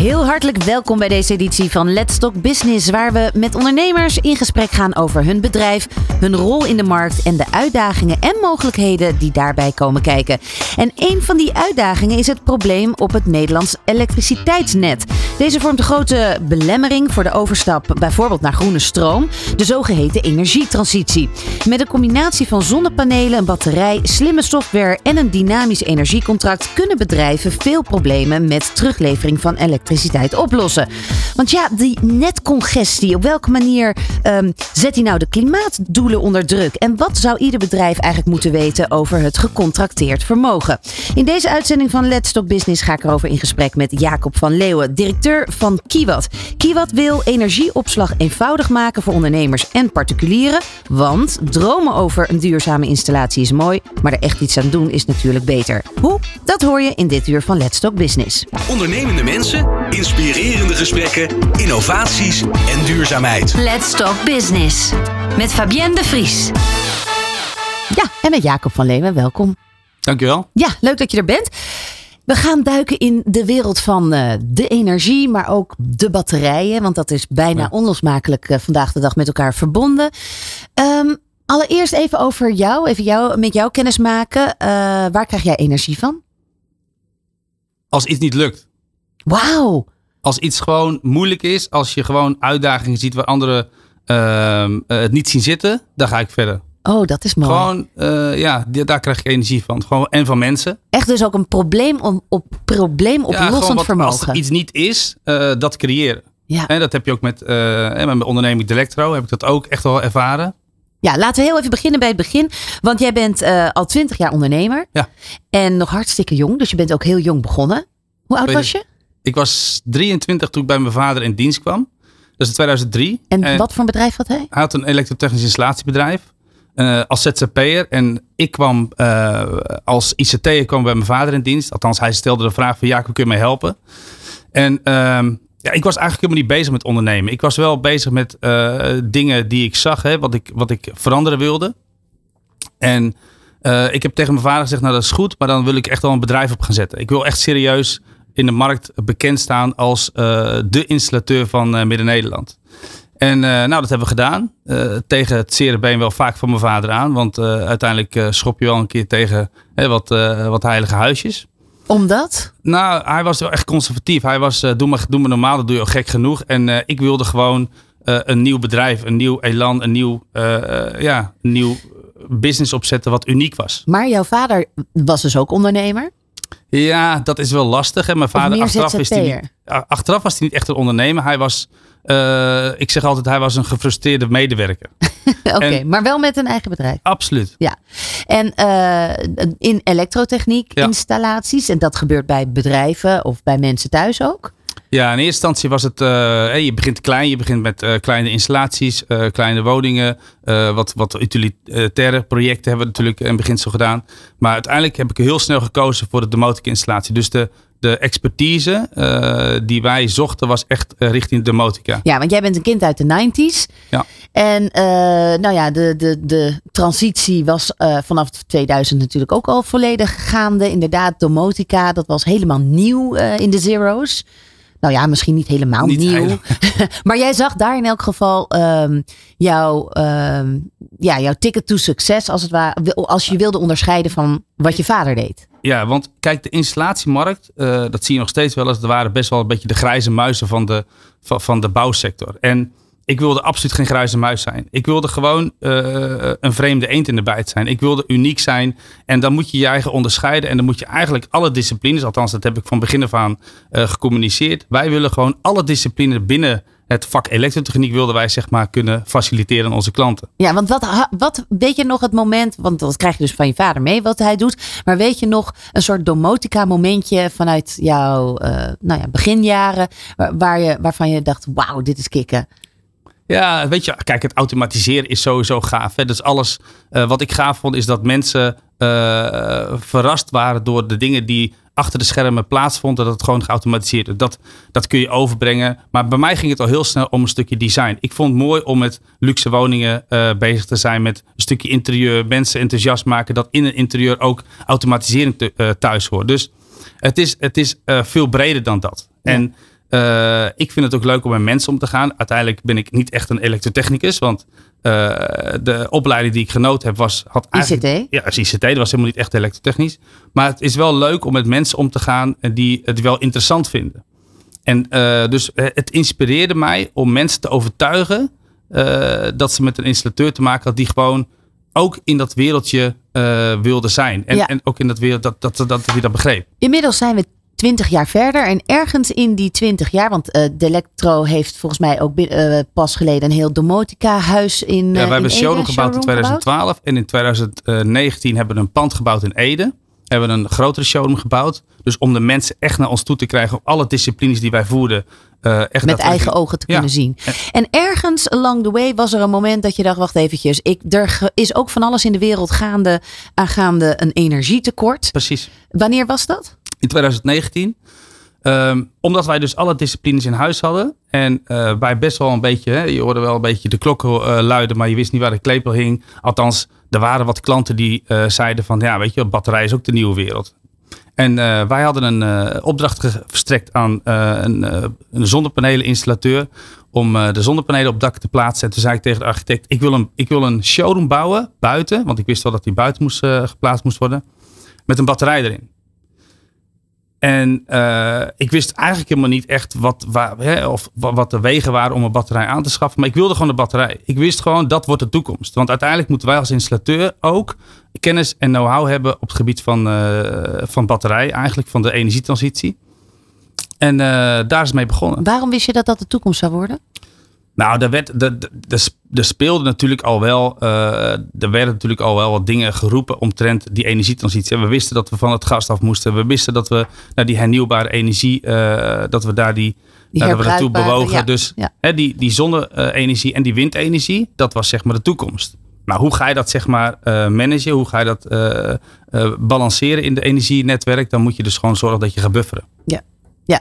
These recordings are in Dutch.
Heel hartelijk welkom bij deze editie van Let's Talk Business, waar we met ondernemers in gesprek gaan over hun bedrijf, hun rol in de markt en de uitdagingen en mogelijkheden die daarbij komen kijken. En een van die uitdagingen is het probleem op het Nederlands elektriciteitsnet. Deze vormt een grote belemmering voor de overstap bijvoorbeeld naar groene stroom, de zogeheten energietransitie. Met een combinatie van zonnepanelen, een batterij, slimme software en een dynamisch energiecontract kunnen bedrijven veel problemen met teruglevering van elektriciteit oplossen. Want ja, die netcongestie, op welke manier ehm, zet hij nou de klimaatdoelen onder druk? En wat zou ieder bedrijf eigenlijk moeten weten over het gecontracteerd vermogen? In deze uitzending van Let's Talk Business ga ik erover in gesprek met Jacob van Leeuwen, directeur van Kiwat. Kiwat wil energieopslag eenvoudig maken voor ondernemers en particulieren. Want dromen over een duurzame installatie is mooi, maar er echt iets aan doen is natuurlijk beter. Hoe? Dat hoor je in dit uur van Let's Talk Business. Ondernemende mensen, inspirerende gesprekken, innovaties en duurzaamheid. Let's Talk Business. Met Fabienne de Vries. Ja, en met Jacob van Leeuwen, welkom. Dankjewel. Ja, leuk dat je er bent. We gaan duiken in de wereld van uh, de energie, maar ook de batterijen. Want dat is bijna Ja. onlosmakelijk uh, vandaag de dag met elkaar verbonden. Um, allereerst even over jou, even jou, met jou kennis maken. Uh, waar krijg jij energie van? Als iets niet lukt. Wauw. Als iets gewoon moeilijk is, als je gewoon uitdagingen ziet waar anderen uh, het niet zien zitten, dan ga ik verder. Oh, dat is mooi. Gewoon, uh, ja, daar krijg ik energie van. Gewoon, en van mensen. Echt dus ook een probleem op, op probleem oplossend ja, wat, vermogen. Als er iets niet is, uh, dat creëren. Ja. En dat heb je ook met, uh, met mijn onderneming Delectro, heb ik dat ook echt wel ervaren. Ja, laten we heel even beginnen bij het begin. Want jij bent al twintig jaar ondernemer. Ja. En nog hartstikke jong. Dus je bent ook heel jong begonnen. Hoe oud was je? Ik was 23 toen ik bij mijn vader in dienst kwam. Dat is in 2003. En, en wat voor een bedrijf had hij? Hij had een elektrotechnisch installatiebedrijf. Uh, als ZZP'er. En ik kwam uh, als ICT'er kwam bij mijn vader in dienst. Althans, hij stelde de vraag van ja, kun je mij helpen? En uh, ja, ik was eigenlijk helemaal niet bezig met ondernemen. Ik was wel bezig met uh, dingen die ik zag, hè, wat, ik, wat ik veranderen wilde. En ik heb tegen mijn vader gezegd, nou dat is goed, maar dan wil ik echt wel een bedrijf op gaan zetten. Ik wil echt serieus in de markt bekend staan als uh, de installateur van uh, Midden-Nederland. En uh, nou, dat hebben we gedaan. Tegen het zere been wel vaak van mijn vader aan. Want uiteindelijk schop je wel een keer tegen hè, wat, wat heilige huisjes. Omdat? Nou, hij was wel echt conservatief. Hij was, doe, maar, doe maar normaal, dat doe je al gek genoeg. En ik wilde gewoon een nieuw bedrijf, een nieuw elan, een nieuw, ja, een nieuw business opzetten wat uniek was. Maar jouw vader was dus ook ondernemer? Ja, dat is wel lastig. Hè? Mijn vader, achteraf, is die niet, achteraf was hij niet echt een ondernemer. Hij was, uh, ik zeg altijd, hij was een gefrustreerde medewerker. Oké, okay, maar wel met een eigen bedrijf. Absoluut. Ja. En uh, in elektrotechniek ja. installaties, en dat gebeurt bij bedrijven of bij mensen thuis ook? Ja, in eerste instantie was het, uh, je begint klein, je begint met uh, kleine installaties, uh, kleine woningen, wat, wat utilitaire projecten hebben we natuurlijk in beginsel gedaan. Maar uiteindelijk heb ik heel snel gekozen voor de domotica installatie. Dus de, de expertise die wij zochten was echt richting domotica. Ja, want jij bent een kind uit de 90s. Ja. En nou ja, de, de, de transitie was vanaf 2000 natuurlijk ook al volledig gaande. Inderdaad, domotica, dat was helemaal nieuw in de zero's. Nou ja, misschien niet helemaal niet nieuw. Maar jij zag daar in elk geval um, jouw, um, ja, jouw ticket to succes, als, het ware, als je wilde onderscheiden van wat je vader deed. Ja, want kijk, de installatiemarkt, uh, dat zie je nog steeds wel eens. Er waren best wel een beetje de grijze muizen van de, van, van de bouwsector. En ik wilde absoluut geen grijze muis zijn. Ik wilde gewoon uh, een vreemde eend in de bijt zijn. Ik wilde uniek zijn. En dan moet je je eigen onderscheiden. En dan moet je eigenlijk alle disciplines, althans dat heb ik van begin af aan uh, gecommuniceerd. Wij willen gewoon alle disciplines binnen het vak elektrotechniek wilden wij zeg maar kunnen faciliteren aan onze klanten. Ja, want wat, wat weet je nog het moment, want dat krijg je dus van je vader mee wat hij doet. Maar weet je nog een soort domotica momentje vanuit jouw uh, nou ja, beginjaren waar je, waarvan je dacht wauw dit is kicken. Ja, weet je, kijk, het automatiseren is sowieso gaaf. Hè? Dus alles uh, wat ik gaaf vond, is dat mensen uh, verrast waren door de dingen die achter de schermen plaatsvond. Dat het gewoon geautomatiseerd is. Dat, dat kun je overbrengen. Maar bij mij ging het al heel snel om een stukje design. Ik vond het mooi om met luxe woningen uh, bezig te zijn. Met een stukje interieur. Mensen enthousiast maken dat in een interieur ook automatisering te, thuis hoort. Dus het is, het is veel breder dan dat. Ja. En uh, ik vind het ook leuk om met mensen om te gaan. Uiteindelijk ben ik niet echt een elektrotechnicus. Want uh, de opleiding die ik genoten heb was... Had ICT? Ja, als ICT. Dat was helemaal niet echt elektrotechnisch. Maar het is wel leuk om met mensen om te gaan die het wel interessant vinden. En uh, dus het inspireerde mij om mensen te overtuigen... dat ze met een installateur te maken had die gewoon ook in dat wereldje wilde zijn. En, ja. en ook in dat wereld dat, dat, dat, dat hij dat begreep. Inmiddels zijn we 20 jaar verder. En ergens in die 20 jaar, want uh, de Electro heeft volgens mij ook uh, pas geleden een heel domotica-huis in. Uh, ja, wij hebben een showroom gebouwd in 2012. Gebouwd? En in 2019 hebben we een pand gebouwd in Ede. Hebben we een grotere showroom gebouwd. Dus om de mensen echt naar ons toe te krijgen op alle disciplines die wij voerden. echt Met eigen ogen te ja. kunnen zien. En ergens along the way was er een moment dat je dacht: wacht eventjes. Ik, er is ook van alles in de wereld gaande aangaande een energietekort. Precies. Wanneer was dat? In 2019. Um, omdat wij dus alle disciplines in huis hadden. En uh, wij best wel een beetje, hè, je hoorde wel een beetje de klokken uh, luiden, maar je wist niet waar de klepel hing. Althans, er waren wat klanten die uh, zeiden van, ja weet je, batterij is ook de nieuwe wereld. En wij hadden een opdracht verstrekt aan een, een zonnepaneleninstallateur om de zonnepanelen op dak te plaatsen. En toen zei ik tegen de architect, ik wil een, ik wil een showroom bouwen buiten, want ik wist wel dat die buiten moest, geplaatst moest worden, met een batterij erin. En uh, ik wist eigenlijk helemaal niet echt wat, waar, hè, of wat de wegen waren om een batterij aan te schaffen. Maar ik wilde gewoon een batterij. Ik wist gewoon dat wordt de toekomst. Want uiteindelijk moeten wij als installateur ook kennis en know-how hebben op het gebied van, uh, van batterij. Eigenlijk van de energietransitie. En uh, daar is mee begonnen. Waarom wist je dat dat de toekomst zou worden? Nou, er, werd, er, er, er speelde natuurlijk al wel, uh, er werden natuurlijk al wel wat dingen geroepen omtrent die energietransitie. We wisten dat we van het gas af moesten. We wisten dat we naar die hernieuwbare energie, uh, dat we daar die, die dat we naartoe bewogen. Ja, dus ja. Hè, die, die zonne-energie en die windenergie, dat was zeg maar de toekomst. Maar hoe ga je dat zeg maar uh, managen? Hoe ga je dat balanceren in de energienetwerk? Dan moet je dus gewoon zorgen dat je gaat bufferen. Ja, ja.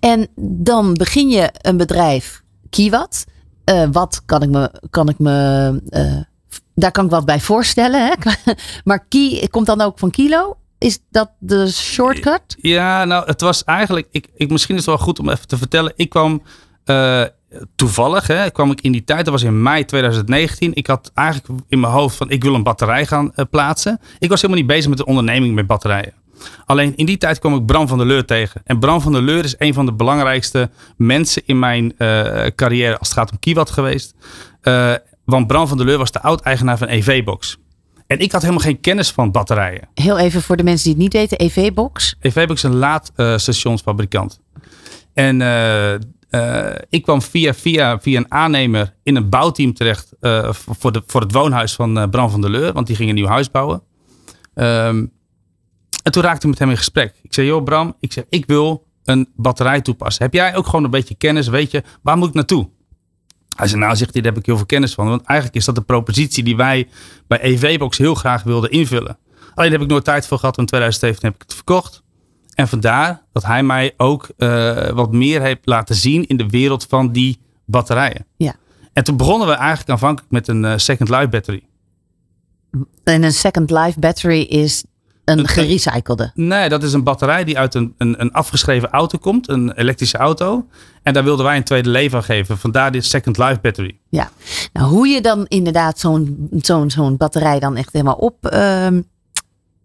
En dan begin je een bedrijf Kiwat. Uh, wat kan ik me, kan ik me uh, daar kan ik wat bij voorstellen. Hè? maar ki komt dan ook van kilo. Is dat de shortcut? Ja, nou, het was eigenlijk. Ik, ik, misschien is het wel goed om even te vertellen. Ik kwam uh, toevallig, hè, kwam ik in die tijd. Dat was in mei 2019. Ik had eigenlijk in mijn hoofd van ik wil een batterij gaan plaatsen. Ik was helemaal niet bezig met de onderneming met batterijen. Alleen in die tijd kwam ik Bram van der Leur tegen. En Bram van der Leur is een van de belangrijkste mensen in mijn uh, carrière als het gaat om Kiwat geweest. Uh, want Bram van der Leur was de oud-eigenaar van EV-Box. En ik had helemaal geen kennis van batterijen. Heel even voor de mensen die het niet weten, EV-Box? EV-Box is een laadstationsfabrikant. en ik kwam via, via, via een aannemer in een bouwteam terecht voor, de, voor het woonhuis van Bram van der Leur. Want die ging een nieuw huis bouwen. Um, en toen raakte ik met hem in gesprek. Ik zei, joh Bram, ik, zeg, ik wil een batterij toepassen. Heb jij ook gewoon een beetje kennis? Weet je, waar moet ik naartoe? Hij zei, nou zegt hij, daar heb ik heel veel kennis van. Want eigenlijk is dat de propositie die wij bij EV-Box heel graag wilden invullen. Alleen heb ik nooit tijd voor gehad. In 2017 heb ik het verkocht. En vandaar dat hij mij ook uh, wat meer heeft laten zien in de wereld van die batterijen. Ja. En toen begonnen we eigenlijk aanvankelijk met een uh, second life battery. En een second life battery is een gerecyclede? Nee, dat is een batterij die uit een, een, een, afgeschreven auto komt. Een elektrische auto. En daar wilden wij een tweede leven aan geven. Vandaar dit second life battery. Ja, nou hoe je dan inderdaad zo'n zo'n zo'n batterij dan echt helemaal op... Uh,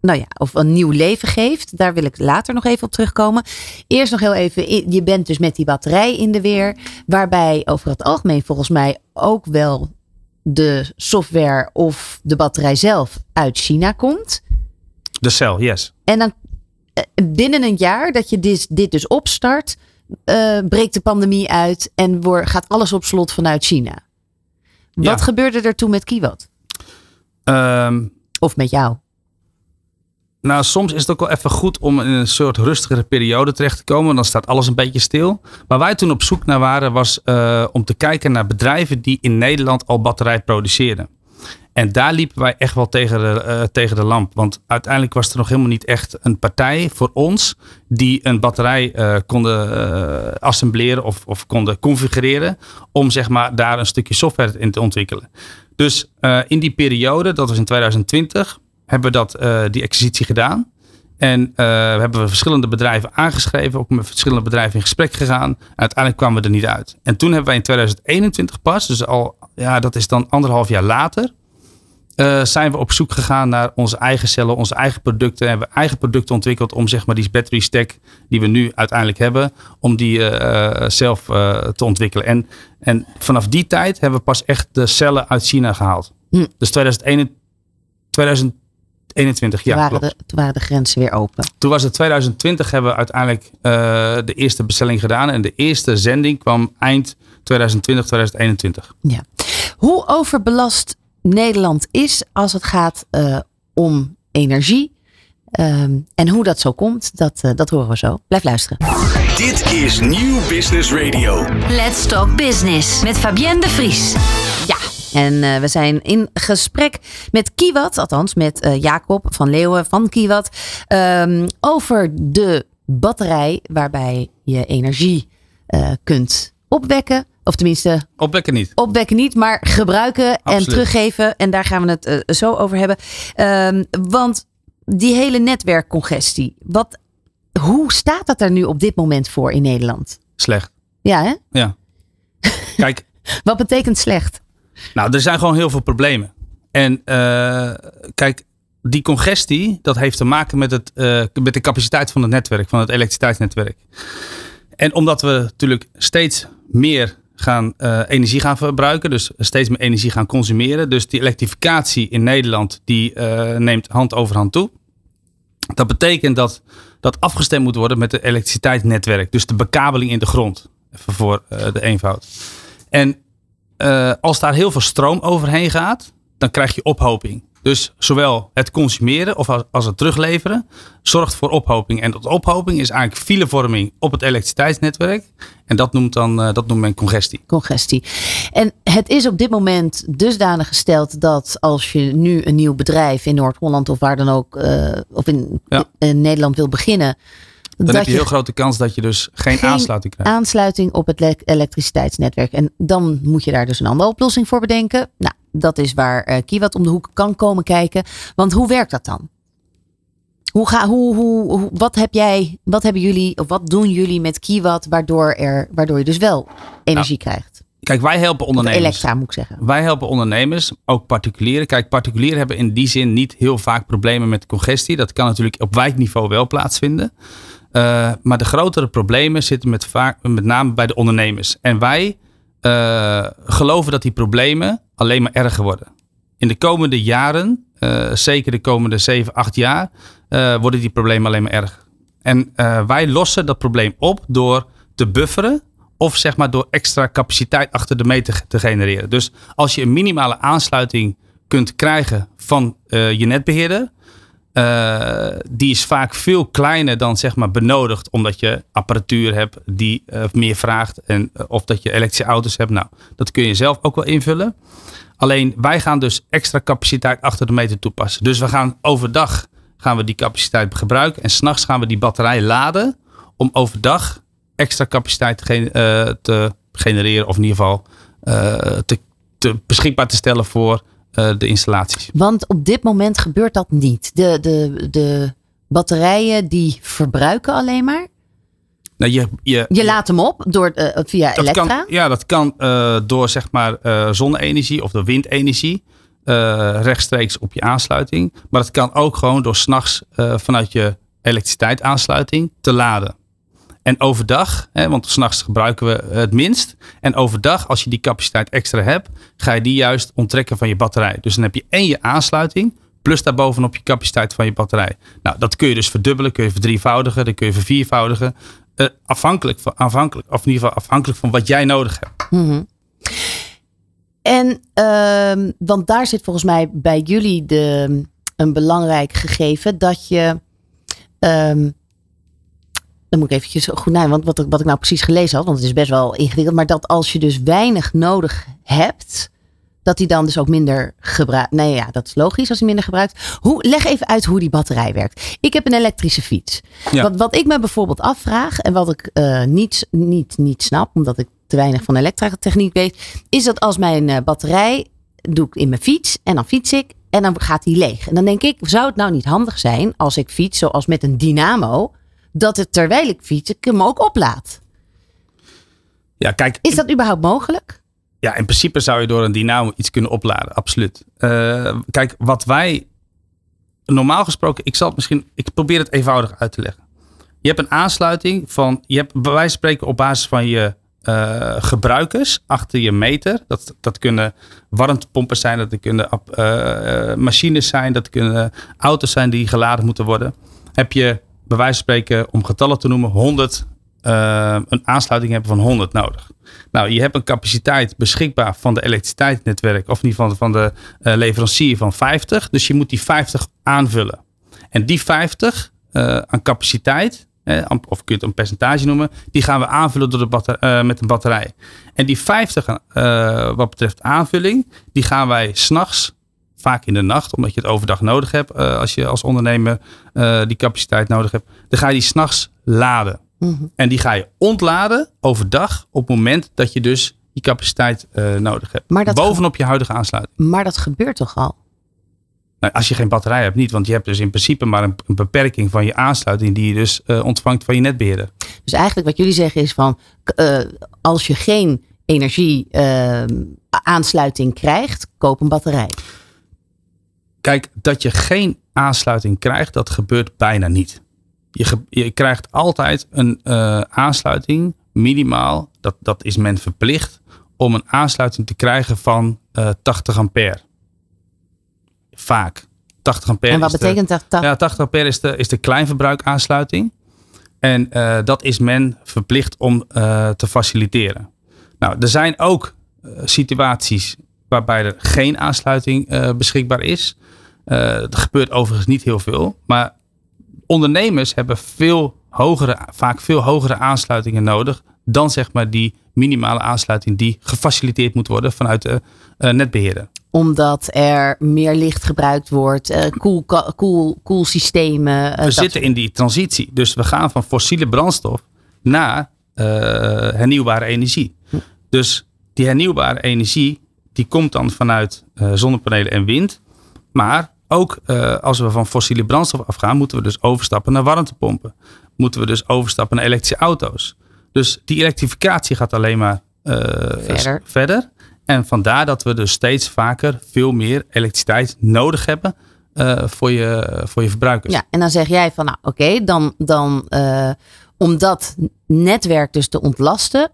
nou ja, of een nieuw leven geeft. Daar wil ik later nog even op terugkomen. Eerst nog heel even, je bent dus met die batterij in de weer. Waarbij over het algemeen volgens mij ook wel de software of de batterij zelf uit China komt. De cel, yes. En dan binnen een jaar dat je dit, dit dus opstart, uh, breekt de pandemie uit en wordt, gaat alles op slot vanuit China. Wat Ja. gebeurde er toen met Kiwat? Ehm, Of met jou? nou, soms is het ook wel even goed om in een soort rustigere periode terecht te komen. Dan staat alles een beetje stil. Waar wij toen op zoek naar waren, was eh, om te kijken naar bedrijven die in Nederland al batterij produceerden. En daar liepen wij echt wel tegen de, eh, tegen de lamp. Want uiteindelijk was er nog helemaal niet echt een partij voor ons die een batterij uh, konden uh, assembleren of, of konden configureren. Om zeg maar daar een stukje software in te ontwikkelen. Dus in die periode, dat was in 2020, hebben we dat, die acquisitie gedaan. En uh, we hebben verschillende bedrijven aangeschreven, ook met verschillende bedrijven in gesprek gegaan. Uiteindelijk kwamen we er niet uit. En toen hebben wij in 2021 pas, dus al, ja, dat is dan anderhalf jaar later, uh, zijn we op zoek gegaan naar onze eigen cellen, onze eigen producten. En hebben we eigen producten ontwikkeld om zeg maar die battery stack die we nu uiteindelijk hebben, om die uh, zelf te ontwikkelen. En, en vanaf die tijd hebben we pas echt de cellen uit China gehaald. Hm. Dus 2021, 2000 21, ja. Toen waren, de, toen waren de grenzen weer open. Toen was het 2020, hebben we uiteindelijk de eerste bestelling gedaan. En de eerste zending kwam eind 2020, 2021. Ja. Hoe overbelast Nederland is als het gaat uh, om energie? Um, en hoe dat zo komt, dat, uh, dat horen we zo. Blijf luisteren. Dit is Nieuw Business Radio. Let's Talk Business met Fabienne de Vries. Ja, en uh, we zijn in gesprek met Kiewat, althans met uh, Jacob van Leeuwen van Kiewat, um, over de batterij waarbij je energie uh, kunt opwekken. Of tenminste. Opwekken niet. Opwekken niet, maar gebruiken Absoluut. en teruggeven. En daar gaan we het zo over hebben. Um, want die hele netwerkcongestie. Wat, hoe staat dat er nu op dit moment voor in Nederland? Slecht. Ja, hè? Ja. Kijk. Wat betekent slecht? Nou, er zijn gewoon heel veel problemen. En uh, kijk, die congestie, dat heeft te maken met, het, uh, met de capaciteit van het netwerk, van het elektriciteitsnetwerk. En omdat we natuurlijk steeds meer gaan, uh, energie gaan verbruiken, dus steeds meer energie gaan consumeren. Dus die elektrificatie in Nederland, die neemt hand over hand toe. Dat betekent dat dat afgestemd moet worden met het elektriciteitsnetwerk. Dus de bekabeling in de grond. Even voor de eenvoud. En als daar heel veel stroom overheen gaat, dan krijg je ophoping. Dus zowel het consumeren of als, het terugleveren zorgt voor ophoping. En dat ophoping is eigenlijk filevorming op het elektriciteitsnetwerk. En dat noemt, dan, uh, dat noemt men congestie. Congestie. En het is op dit moment dusdanig gesteld dat als je nu een nieuw bedrijf in Noord-Holland of waar dan ook, uh, of in, ja. in Nederland wil beginnen dan heb je heel grote kans dat je dus geen, geen aansluiting krijgt. Aansluiting op het elektriciteitsnetwerk. En dan moet je daar dus een andere oplossing voor bedenken. Nou, dat is waar uh, Kiewat om de hoek kan komen kijken. Want hoe werkt dat dan? Hoe ga, hoe, hoe, wat, heb jij, wat hebben jullie, of wat doen jullie met Kiewat waardoor, er, waardoor je dus wel energie nou, krijgt? Kijk, wij helpen ondernemers. Of elektra moet ik zeggen. Wij helpen ondernemers, ook particulieren. Kijk, particulieren hebben in die zin niet heel vaak problemen met congestie. Dat kan natuurlijk op wijkniveau wel plaatsvinden. Uh, maar de grotere problemen zitten met, vaak, met name bij de ondernemers. En wij uh, geloven dat die problemen alleen maar erger worden. In de komende jaren, uh, zeker de komende 7, 8 jaar, worden die problemen alleen maar erger. En wij lossen dat probleem op door te bufferen of zeg maar door extra capaciteit achter de meter te genereren. Dus als je een minimale aansluiting kunt krijgen van je netbeheerder, uh, die is vaak veel kleiner dan zeg maar benodigd, omdat je apparatuur hebt die uh, meer vraagt. En, uh, of dat je elektrische auto's hebt. Nou, dat kun je zelf ook wel invullen. Alleen wij gaan dus extra capaciteit achter de meter toepassen. Dus we gaan overdag gaan we die capaciteit gebruiken. En s'nachts gaan we die batterij laden om overdag extra capaciteit te, te genereren. Of in ieder geval te, te beschikbaar te stellen voor de installaties. Want op dit moment gebeurt dat niet. De, de, de batterijen die verbruiken alleen maar. Nou, je, je, je laat hem op door, uh, via dat elektra? Kan, ja, dat kan uh, door zeg maar zonne-energie of door windenergie. rechtstreeks op je aansluiting. Maar dat kan ook gewoon door s'nachts vanuit je elektriciteitsaansluiting te laden. En overdag, hè, want s'nachts gebruiken we het minst. En overdag, als je die capaciteit extra hebt, ga je die juist onttrekken van je batterij. Dus dan heb je en je aansluiting, plus daarbovenop je capaciteit van je batterij. Nou, dat kun je dus verdubbelen, kun je verdrievoudigen, dan kun je verviervoudigen. Uh, afhankelijk, van, afhankelijk, of in ieder geval afhankelijk van wat jij nodig hebt. -hmm. En, uh, want daar zit volgens mij bij jullie de, een belangrijk gegeven dat je. Um, dan moet ik eventjes goed naar, want wat, wat ik nou precies gelezen had, want het is best wel ingewikkeld, maar dat als je dus weinig nodig hebt, Dat hij dan dus ook minder gebruikt. Nee, ja, dat is logisch als hij minder gebruikt. Hoe, leg even uit hoe die batterij werkt. Ik heb een elektrische fiets. Ja. Wat, wat ik me bijvoorbeeld afvraag en wat ik eh, niet, niet, niet snap, omdat ik te weinig van elektrotechniek weet, is dat als mijn eh, batterij doe ik in mijn fiets en dan fiets ik en dan gaat die leeg. En dan denk ik, zou het nou niet handig zijn als ik fiets zoals met een dynamo, dat het terwijl ik fiets, ik hem ook oplaad? Ja, kijk, Is dat überhaupt mogelijk? Ja, in principe zou je door een dynamo iets kunnen opladen, absoluut. Eh, kijk, wat wij normaal gesproken, ik zal het misschien, ik probeer het eenvoudig uit te leggen. Je hebt een aansluiting van, je hebt van spreken op basis van je eh, gebruikers achter je meter. Dat, dat kunnen warmtepompen zijn, dat kunnen eh, machines zijn, dat kunnen auto's zijn die geladen moeten worden. Heb je bij wijze van spreken, om getallen te noemen, 100, eh, een aansluiting hebben van 100 nodig. Nou, je hebt een capaciteit beschikbaar van de elektriciteitsnetwerk, of niet van, van de eh, leverancier van 50. Dus je moet die 50 aanvullen. En die 50 eh, aan capaciteit, eh, of kun je het een percentage noemen, die gaan we aanvullen door de met een batterij. En die 50 eh, wat betreft aanvulling, die gaan wij s'nachts, vaak in de nacht, omdat je het overdag nodig hebt, eh, als je als ondernemer eh, die capaciteit nodig hebt, dan ga je die s'nachts laden. En die ga je ontladen overdag op het moment dat je dus die capaciteit eh, nodig hebt. Maar dat- Bovenop je huidige aansluiting. Maar dat gebeurt toch al? Nou, als je geen batterij hebt, niet. Want je hebt dus in principe maar een, een beperking van je aansluiting die je dus ontvangt van je netbeheerder. Dus eigenlijk wat jullie zeggen is van, als je geen energie eh, aansluiting krijgt, koop een batterij. Kijk, dat je geen aansluiting krijgt, dat gebeurt bijna niet. Je, ge- je krijgt altijd een eh, aansluiting, minimaal, dat, dat is men verplicht, om een aansluiting te krijgen van eh 80 ampère. Vaak. 80 ampère en wat de- betekent dat? Ja, 80 ampère is de, is de kleinverbruikaansluiting. En eh, dat is men verplicht om eh, te faciliteren. Nou, er zijn ook eh, situaties waarbij er geen aansluiting eh, beschikbaar is. Er gebeurt overigens niet heel veel. Maar ondernemers hebben veel hogere, vaak veel hogere aansluitingen nodig dan zeg maar die minimale aansluiting die gefaciliteerd moet worden vanuit de eh, netbeheerder. Omdat er meer licht gebruikt wordt, koel, koel, koelsystemen. We zitten in die transitie. Dus we gaan van fossiele brandstof naar hernieuwbare energie. Dus die hernieuwbare energie, die komt dan vanuit eh, zonnepanelen en wind. Maar ook eh, als we van fossiele brandstof afgaan, moeten we dus overstappen naar warmtepompen. Moeten we dus overstappen naar elektrische auto's. Dus die elektrificatie gaat alleen maar eh, Verder. verder. En vandaar dat we dus steeds vaker veel meer elektriciteit nodig hebben voor, je, voor je verbruikers. Ja, en dan zeg jij van, nou oké, dan, dan om dat netwerk dus te ontlasten,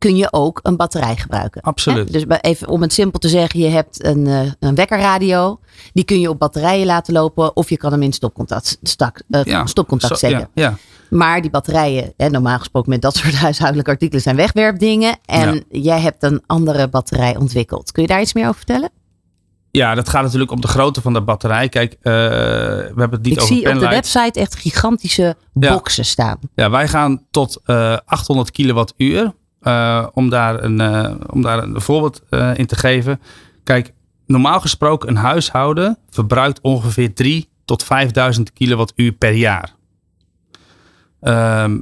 kun je ook een batterij gebruiken. Absoluut. Hè? Dus even om het simpel te zeggen, je hebt een, eh, een wekkerradio, die kun je op batterijen laten lopen, of je kan hem in stopcontact, stak, eh, Ja, stopcontact zo- zetten. Ja, ja. Maar die batterijen, hè, normaal gesproken met dat soort huishoudelijke artikelen, zijn wegwerpdingen. En jij hebt een andere batterij ontwikkeld. Kun je daar iets meer over vertellen? ja, dat gaat natuurlijk om de grootte van de batterij. Kijk, eh, we hebben het niet Ik over zie op de website echt gigantische boxen staan. Ja, wij gaan tot eh 800 kilowattuur. Eh, om, daar een, eh, om daar een voorbeeld eh, in te geven. Kijk, normaal gesproken een huishouden verbruikt ongeveer 3 tot 5000 kilowattuur per jaar. Ehm,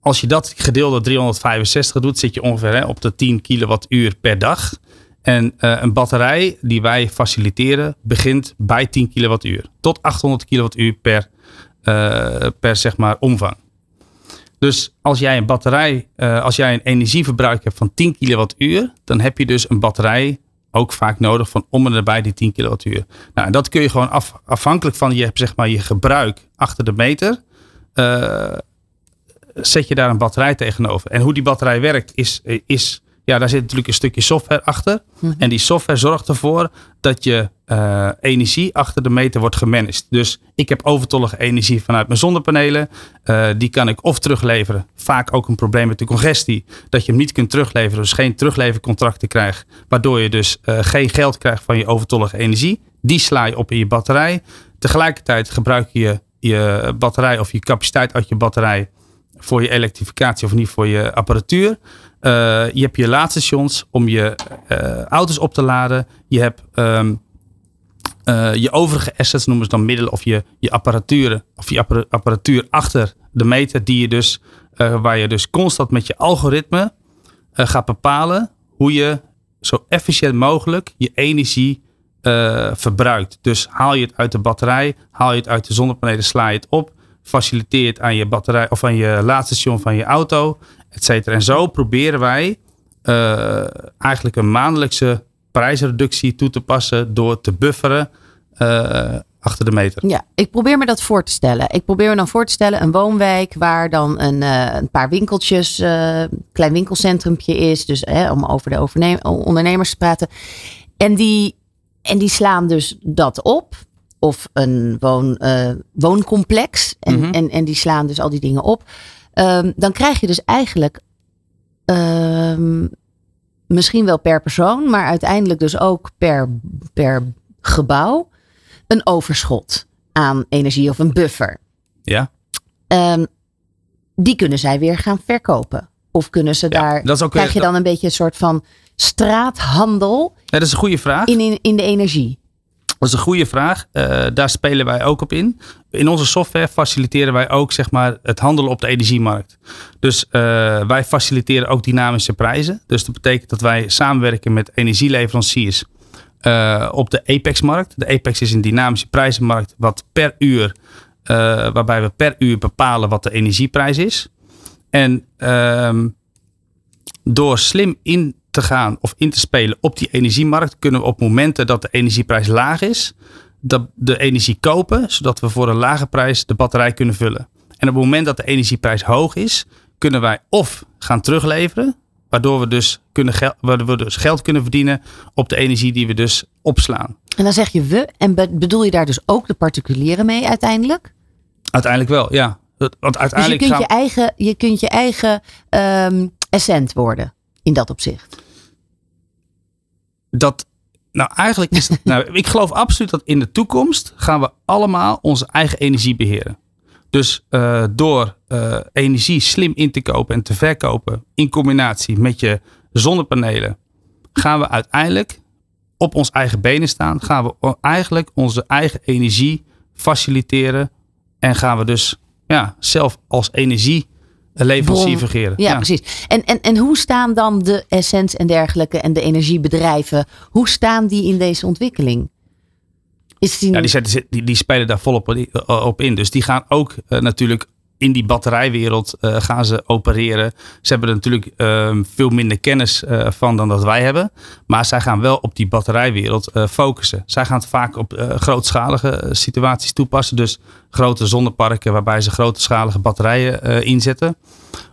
als je dat gedeeld door 365 doet, zit je ongeveer hè, op de 10 kilowattuur per dag. En een batterij die wij faciliteren begint bij 10 kilowattuur. Tot 800 kilowattuur per, per zeg maar omvang. Dus als jij een batterij, eh, als jij een energieverbruik hebt van 10 kilowattuur, dan heb je dus een batterij ook vaak nodig van om en nabij die 10 kilowattuur. Nou, en dat kun je gewoon af, afhankelijk van je, zeg maar, je gebruik achter de meter, eh, zet je daar een batterij tegenover. En hoe die batterij werkt is, is ja, daar zit natuurlijk een stukje software achter. En die software zorgt ervoor dat je eh, energie achter de meter wordt gemanaged. Dus ik heb overtollige energie vanuit mijn zonnepanelen. Eh, die kan ik of terugleveren. Vaak ook een probleem met de congestie. Dat je hem niet kunt terugleveren. Dus geen teruglevercontracten krijgt. Waardoor je dus eh, geen geld krijgt van je overtollige energie. Die sla je op in je batterij. Tegelijkertijd gebruik je je batterij of je capaciteit uit je batterij voor je elektrificatie of niet voor je apparatuur. Eh, je hebt je laadstations om je eh, auto's op te laden. Je hebt ehm, eh, je overige assets, noemen ze dan middelen, of je, je apparatuur, of je appara- apparatuur achter de meter, die je dus, waar je dus constant met je algoritme gaat bepalen hoe je zo efficiënt mogelijk je energie verbruikt. Dus haal je het uit de batterij, haal je het uit de zonnepanelen, sla je het op, faciliteer het aan je batterij of aan je laadstation van je auto, et cetera. En zo proberen wij eh, eigenlijk een maandelijkse prijsreductie toe te passen door te bufferen eh, achter de meter. Ja, ik probeer me dat voor te stellen. Ik probeer me dan voor te stellen een woonwijk waar dan een, eh, een paar winkeltjes, eh klein winkelcentrumpje is. Dus hè, om over de ondernemers te praten. En die, en die slaan dus dat op. Of een woon, wooncomplex. En, Mhm. en, en die slaan dus al die dingen op. Ehm, dan krijg je dus eigenlijk ehm, misschien wel per persoon, maar uiteindelijk dus ook per, per gebouw een overschot aan energie of een buffer. Ja, Ehm, die kunnen zij weer gaan verkopen. Of kunnen ze Ja, daar. dat is ook krijg je weer- dan een beetje een soort van straathandel Ja, dat is een goede vraag. in, in, in de energie? Dat is een goede vraag. Eh, daar spelen wij ook op in. In onze software faciliteren wij ook zeg maar, het handelen op de energiemarkt. Dus eh, wij faciliteren ook dynamische prijzen. Dus dat betekent dat wij samenwerken met energieleveranciers eh, op de Apex-markt. De Apex is een dynamische prijzenmarkt wat per uur, waarbij we per uur bepalen wat de energieprijs is. En ehm, door slim in te gaan of in te spelen op die energiemarkt, kunnen we op momenten dat de energieprijs laag is, de, de energie kopen, zodat we voor een lage prijs de batterij kunnen vullen. En op het moment dat de energieprijs hoog is, kunnen wij of gaan terugleveren, waardoor we dus, kunnen gel- waardoor we dus geld kunnen verdienen op de energie die we dus opslaan. En dan zeg je we. En be- bedoel je daar dus ook de particulieren mee uiteindelijk? Uiteindelijk wel, ja. Want Dus je uiteindelijk kunt gaan je eigen, je kunt je eigen ehm essent worden in dat opzicht. dat. Nou, eigenlijk is. nou, ik geloof absoluut dat in de toekomst gaan we allemaal onze eigen energie beheren. Dus eh, door eh, energie slim in te kopen en te verkopen in combinatie met je zonnepanelen, gaan we uiteindelijk op ons eigen benen staan. Gaan we eigenlijk onze eigen energie faciliteren en gaan we dus ja, zelf als Bron. fungeren. Ja, precies. En, en, en hoe staan dan de essence en dergelijke en de energiebedrijven, hoe staan die in deze ontwikkeling? Is die, Ja, die, die, die spelen daar volop op in. Dus die gaan ook eh, natuurlijk in die batterijwereld eh, gaan ze opereren. Ze hebben er natuurlijk ehm, veel minder kennis eh, van dan dat wij hebben. Maar zij gaan wel op die batterijwereld eh, focussen. Zij gaan het vaak op grootschalige situaties toepassen. Dus grote zonneparken waarbij ze grootschalige batterijen inzetten.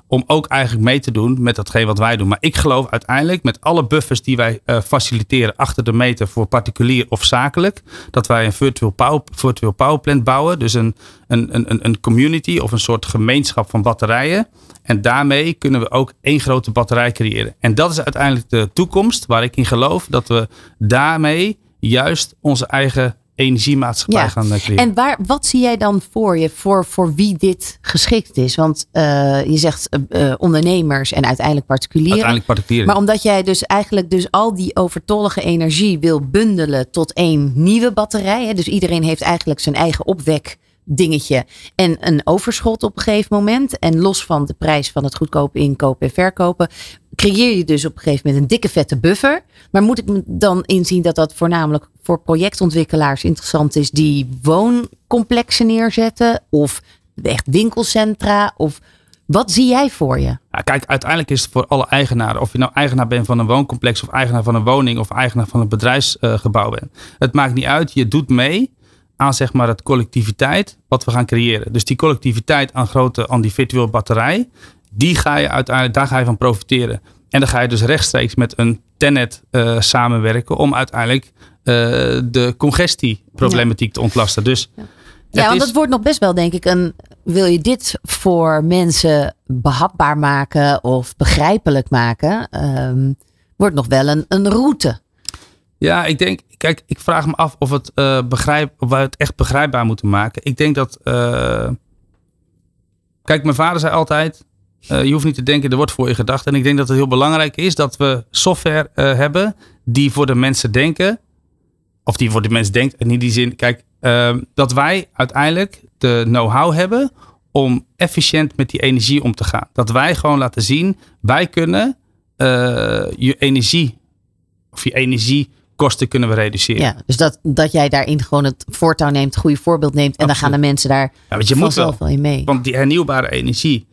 Om ook eigenlijk mee te doen met datgene wat wij doen. Maar ik geloof uiteindelijk met alle buffers die wij eh, faciliteren achter de meter voor particulier of zakelijk. Dat wij een virtual power, virtual power plant bouwen. Dus een, een, een, een community of een soort gemeenschap van batterijen. En daarmee kunnen we ook één grote batterij creëren. En dat is uiteindelijk de toekomst waar ik in geloof. Dat we daarmee juist onze eigen energiemaatschappij Ja. gaan eh, creëren. En waar, wat zie jij dan voor je, voor, voor wie dit geschikt is? Want eh, je zegt eh, ondernemers en uiteindelijk particulieren. uiteindelijk particulieren. Maar omdat jij dus eigenlijk dus al die overtollige energie wil bundelen tot één nieuwe batterij. Hè? Dus iedereen heeft eigenlijk zijn eigen opwek dingetje en een overschot op een gegeven moment. En los van de prijs van het goedkope inkopen en verkopen, creëer je dus op een gegeven moment een dikke vette buffer. Maar moet ik dan inzien dat dat voornamelijk voor projectontwikkelaars interessant is die wooncomplexen neerzetten of echt winkelcentra of wat zie jij voor je? Ja, kijk, uiteindelijk is het voor alle eigenaren, of je nou eigenaar bent van een wooncomplex of eigenaar van een woning of eigenaar van een bedrijfsgebouw bent. Het maakt niet uit, je doet mee aan zeg maar het collectiviteit wat we gaan creëren. Dus die collectiviteit aan grote, aan die virtuele batterij, die ga je uiteindelijk, daar ga je van profiteren. En dan ga je dus rechtstreeks met een tenet eh, samenwerken om uiteindelijk eh, de congestieproblematiek te ontlasten. Dus Ja, want is- het wordt nog best wel, denk ik, een. Wil je dit voor mensen behapbaar maken of begrijpelijk maken? ehm, wordt nog wel een, een route. Ja, ik denk, kijk, ik vraag me af of, het, eh begrijp, of wij het echt begrijpbaar moeten maken. Ik denk dat, eh, kijk, mijn vader zei altijd, eh, je hoeft niet te denken, er wordt voor je gedacht. En ik denk dat het heel belangrijk is dat we software hebben die voor de mensen denken. Of die voor de mensen denkt, in die zin, kijk, dat wij uiteindelijk de know-how hebben om efficiënt met die energie om te gaan. Dat wij gewoon laten zien, wij kunnen je energie, of je energiekosten kunnen we reduceren. Ja, dus dat, dat jij daarin gewoon het voortouw neemt, het goede voorbeeld neemt. En dan gaan de mensen daar ja, want je moet wel, wel in mee. Want die hernieuwbare energie,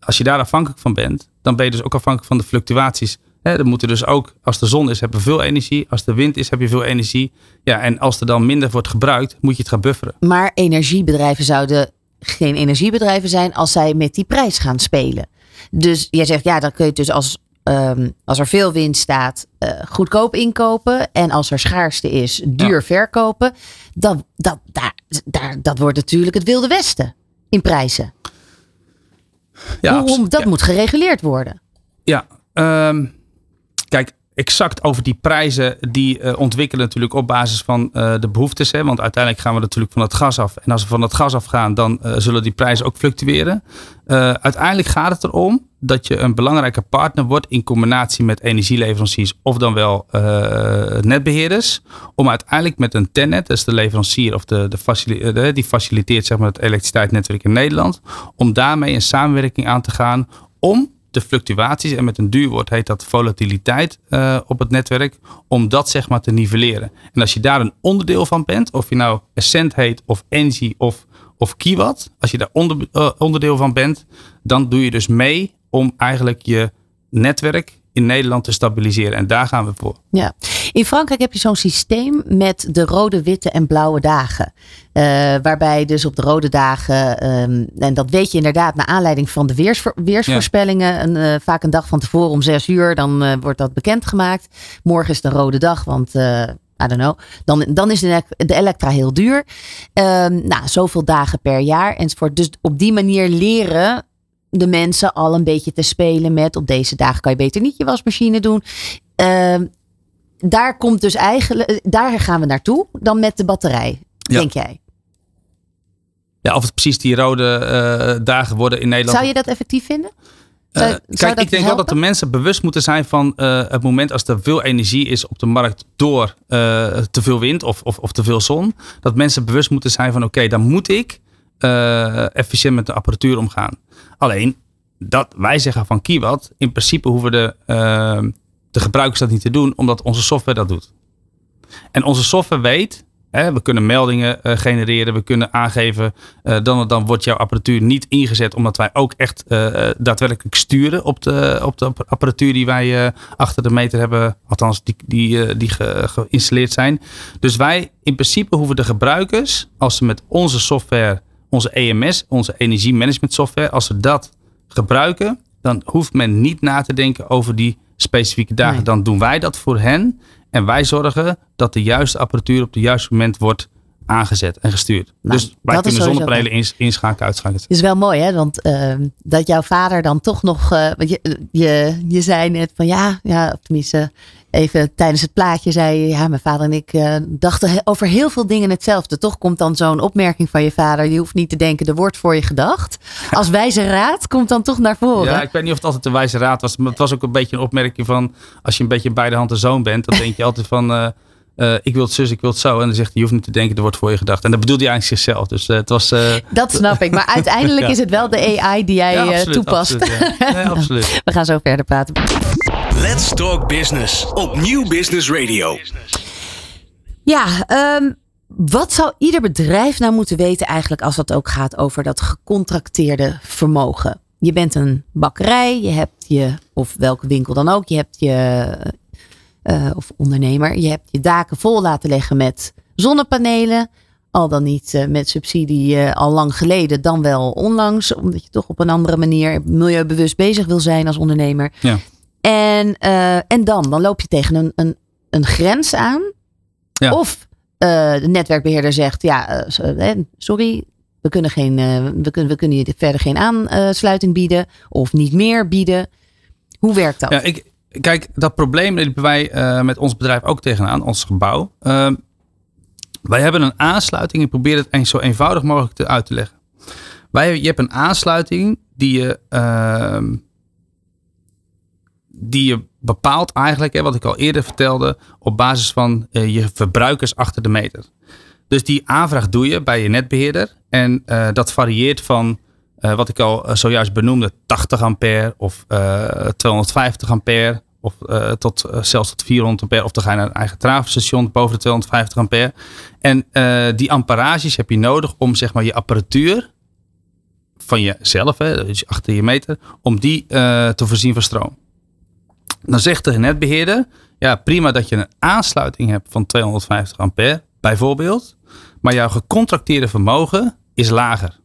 als je daar afhankelijk van bent, dan ben je dus ook afhankelijk van de fluctuaties. He, dan moeten dus ook, als de zon is, heb je veel energie. Als de wind is, heb je veel energie. Ja, en als er dan minder wordt gebruikt, moet je het gaan bufferen. Maar energiebedrijven zouden geen energiebedrijven zijn als zij met die prijs gaan spelen. Dus jij zegt, ja, dan kun je dus als, ehm, als er veel wind staat, uh, goedkoop inkopen. En als er schaarste is, duur verkopen. Dan, dat, daar, daar, dat wordt natuurlijk het Wilde Westen in prijzen. Ja, Hoe, dat moet gereguleerd worden. Ja, um, kijk, exact over die prijzen, die uh, ontwikkelen natuurlijk op basis van uh, de behoeftes. Hè? Want uiteindelijk gaan we natuurlijk van het gas af. En als we van het gas afgaan, dan uh, zullen die prijzen ook fluctueren. uiteindelijk gaat het erom dat je een belangrijke partner wordt in combinatie met energieleveranciers of dan wel netbeheerders. Om uiteindelijk met een tennet, dat is de leverancier of de, facil de die faciliteert zeg maar, het elektriciteitsnetwerk in Nederland. Om daarmee een samenwerking aan te gaan om de fluctuaties, en met een duur woord heet dat volatiliteit uh, op het netwerk, om dat zeg maar te nivelleren. En als je daar een onderdeel van bent, of je nou Essent heet, of Engie of, of Kiwat, als je daar onder, onderdeel van bent, dan doe je dus mee om eigenlijk je netwerk in Nederland te stabiliseren. En daar gaan we voor. Ja. In Frankrijk heb je zo'n systeem met de rode, witte en blauwe dagen. Uh, waarbij dus op de rode dagen, um, en dat weet je inderdaad naar aanleiding van de weersvo weersvoorspellingen, ja. een, uh, vaak een dag van tevoren om zes uur, dan uh, wordt dat bekendgemaakt. Morgen is de rode dag, want I don't know. Dan, dan is de, de elektra heel duur. Um, nou, zoveel dagen per jaar enzovoort. Dus op die manier leren de mensen al een beetje te spelen met op deze dagen kan je beter niet je wasmachine doen. Uh, daar komt dus eigenlijk, daar gaan we naartoe dan met de batterij, ja. denk jij? Ja, of het precies die rode uh, dagen worden in Nederland. Zou je dat effectief vinden? Zou, uh, kijk, ik denk helpen? wel dat de mensen bewust moeten zijn van uh, het moment als er veel energie is op de markt door te veel wind of, of, of te veel zon. Dat mensen bewust moeten zijn van oké, okay, dan moet ik efficiënt met de apparatuur omgaan. Alleen, dat wij zeggen van Kiewat, in principe hoeven de, uh, de gebruikers dat niet te doen, omdat onze software dat doet. En onze software weet, hè, we kunnen meldingen uh, genereren, we kunnen aangeven, uh, dan, dan wordt jouw apparatuur niet ingezet, omdat wij ook echt daadwerkelijk sturen op de, op de apparatuur die wij achter de meter hebben, althans die, die, die ge, geïnstalleerd zijn. Dus wij, in principe hoeven de gebruikers, als ze met onze software onze EMS, onze energiemanagement software, als we dat gebruiken, dan hoeft men niet na te denken over die specifieke dagen. Nee. Dan doen wij dat voor hen en wij zorgen dat de juiste apparatuur op het juiste moment wordt aangezet en gestuurd. Nou, dus wij kunnen zonnepanelen ins inschakelen, uitschakelen. Is wel mooi, hè? Want uh, dat jouw vader dan toch nog. Uh, je, je, je zei net van ja, ja, tenminste, even tijdens het plaatje zei je, ja, mijn vader en ik uh, dachten over heel veel dingen hetzelfde. Toch komt dan zo'n opmerking van je vader. Je hoeft niet te denken, er wordt voor je gedacht. Als wijze raad komt dan toch naar voren. Ja, ik weet niet of het altijd een wijze raad was. Maar het was ook een beetje een opmerking van, als je een beetje bij de hand een zoon bent, dan denk je altijd van... Uh, uh, ik wil het zus, ik wil het zo. En dan zegt hij, je hoeft niet te denken, er wordt voor je gedacht. En dat bedoelde hij eigenlijk zichzelf. Dus uh, het was... Uh, dat snap ik. Maar uiteindelijk ja. is het wel de AI die jij ja, absoluut, toepast. Absoluut, ja. nee, absoluut. We gaan zo verder praten. Let's Talk Business op Nieuw Business Radio. Ja, um, wat zou ieder bedrijf nou moeten weten eigenlijk als het ook gaat over dat gecontracteerde vermogen? Je bent een bakkerij, je hebt je, of welke winkel dan ook, je hebt je uh, of ondernemer. Je hebt je daken vol laten leggen met zonnepanelen. Al dan niet uh, met subsidie uh, al lang geleden, dan wel onlangs. Omdat je toch op een andere manier milieubewust bezig wil zijn als ondernemer. Ja. En, en dan, dan loop je tegen een, een, een grens aan. Ja. Of de netwerkbeheerder zegt, ja, sorry, we kunnen, geen, we, kunnen, we kunnen je verder geen aansluiting bieden. Of niet meer bieden. Hoe werkt dat? Ja, ik, kijk, dat probleem liepen wij uh, met ons bedrijf ook tegenaan, ons gebouw. Uh, wij hebben een aansluiting. Ik probeer het eens zo eenvoudig mogelijk te, uit te leggen. Wij, je hebt een aansluiting die je, ehm, die je bepaalt eigenlijk, hè, wat ik al eerder vertelde, op basis van eh, je verbruikers achter de meter. Dus die aanvraag doe je bij je netbeheerder. En eh, dat varieert van eh, wat ik al zojuist benoemde, 80 ampère of eh, 250 ampère. Of tot, zelfs tot 400 ampère. Of dan ga je naar een eigen travenstation boven de 250 ampère. En die amperages heb je nodig om zeg maar, je apparatuur van jezelf, hè, dus achter je meter, om die te voorzien van stroom. Dan zegt de netbeheerder, ja prima dat je een aansluiting hebt van 250 ampère, bijvoorbeeld. Maar jouw gecontracteerde vermogen is lager.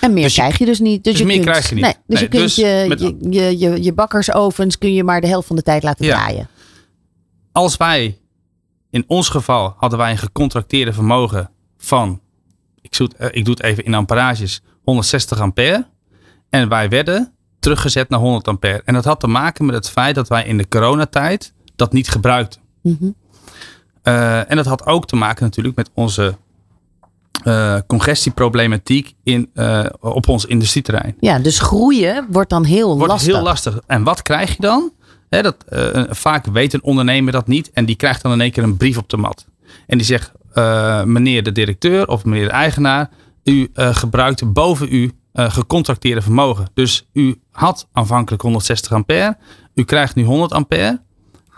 En meer Dus je- krijg je dus niet. Dus, dus je meer kunt, krijg je niet. Nee, dus Nee, je kunt dus je, je, je, je, je bakkersovens kun je maar de helft van de tijd laten Ja. draaien. Als wij, in ons geval, hadden wij een gecontracteerde vermogen van, ik, zoet, eh, ik doe het even in amperages, 160 ampère. En wij werden teruggezet naar 100 ampère. En dat had te maken met het feit dat wij in de coronatijd dat niet gebruikten. Mhm. Eh, en dat had ook te maken natuurlijk met onze eh, congestieproblematiek in, eh, op ons industrieterrein. Ja, dus groeien wordt dan heel Wordt lastig. heel lastig. En wat krijg je dan? Dat, vaak weet een ondernemer dat niet. En die krijgt dan in één keer een brief op de mat. En die zegt, meneer de directeur of meneer de eigenaar, u gebruikt boven uw eh, gecontracteerde vermogen. Dus u had aanvankelijk 160 ampère. U krijgt nu 100 ampère.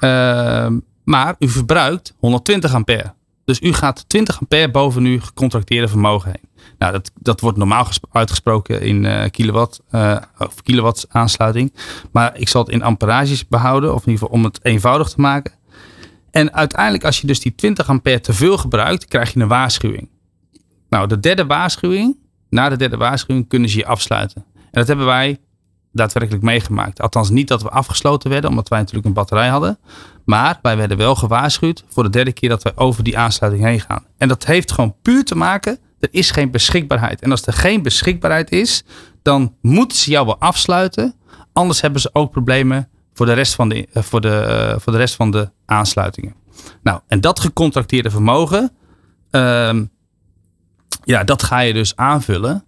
eh, maar u verbruikt 120 ampère. Dus u gaat 20 ampère boven uw gecontracteerde vermogen heen. Nou, dat, dat wordt normaal gesp- uitgesproken in eh, kilowatt eh, of kilowatts aansluiting. Maar ik zal het in amperages behouden, of in ieder geval om het eenvoudig te maken. En uiteindelijk, als je dus die 20 ampère te veel gebruikt, krijg je een waarschuwing. Nou, de derde waarschuwing, na de derde waarschuwing kunnen ze je afsluiten. En dat hebben wij daadwerkelijk meegemaakt. Althans, niet dat we afgesloten werden, omdat wij natuurlijk een batterij hadden. Maar wij werden wel gewaarschuwd voor de derde keer dat wij over die aansluiting heen gaan. En dat heeft gewoon puur te maken, er is geen beschikbaarheid. En als er geen beschikbaarheid is, dan moeten ze jou wel afsluiten. Anders hebben ze ook problemen voor de rest van de, eh, voor de, eh, voor de, rest van de aansluitingen. Nou, en dat gecontracteerde vermogen, ehm, ja, dat ga je dus aanvullen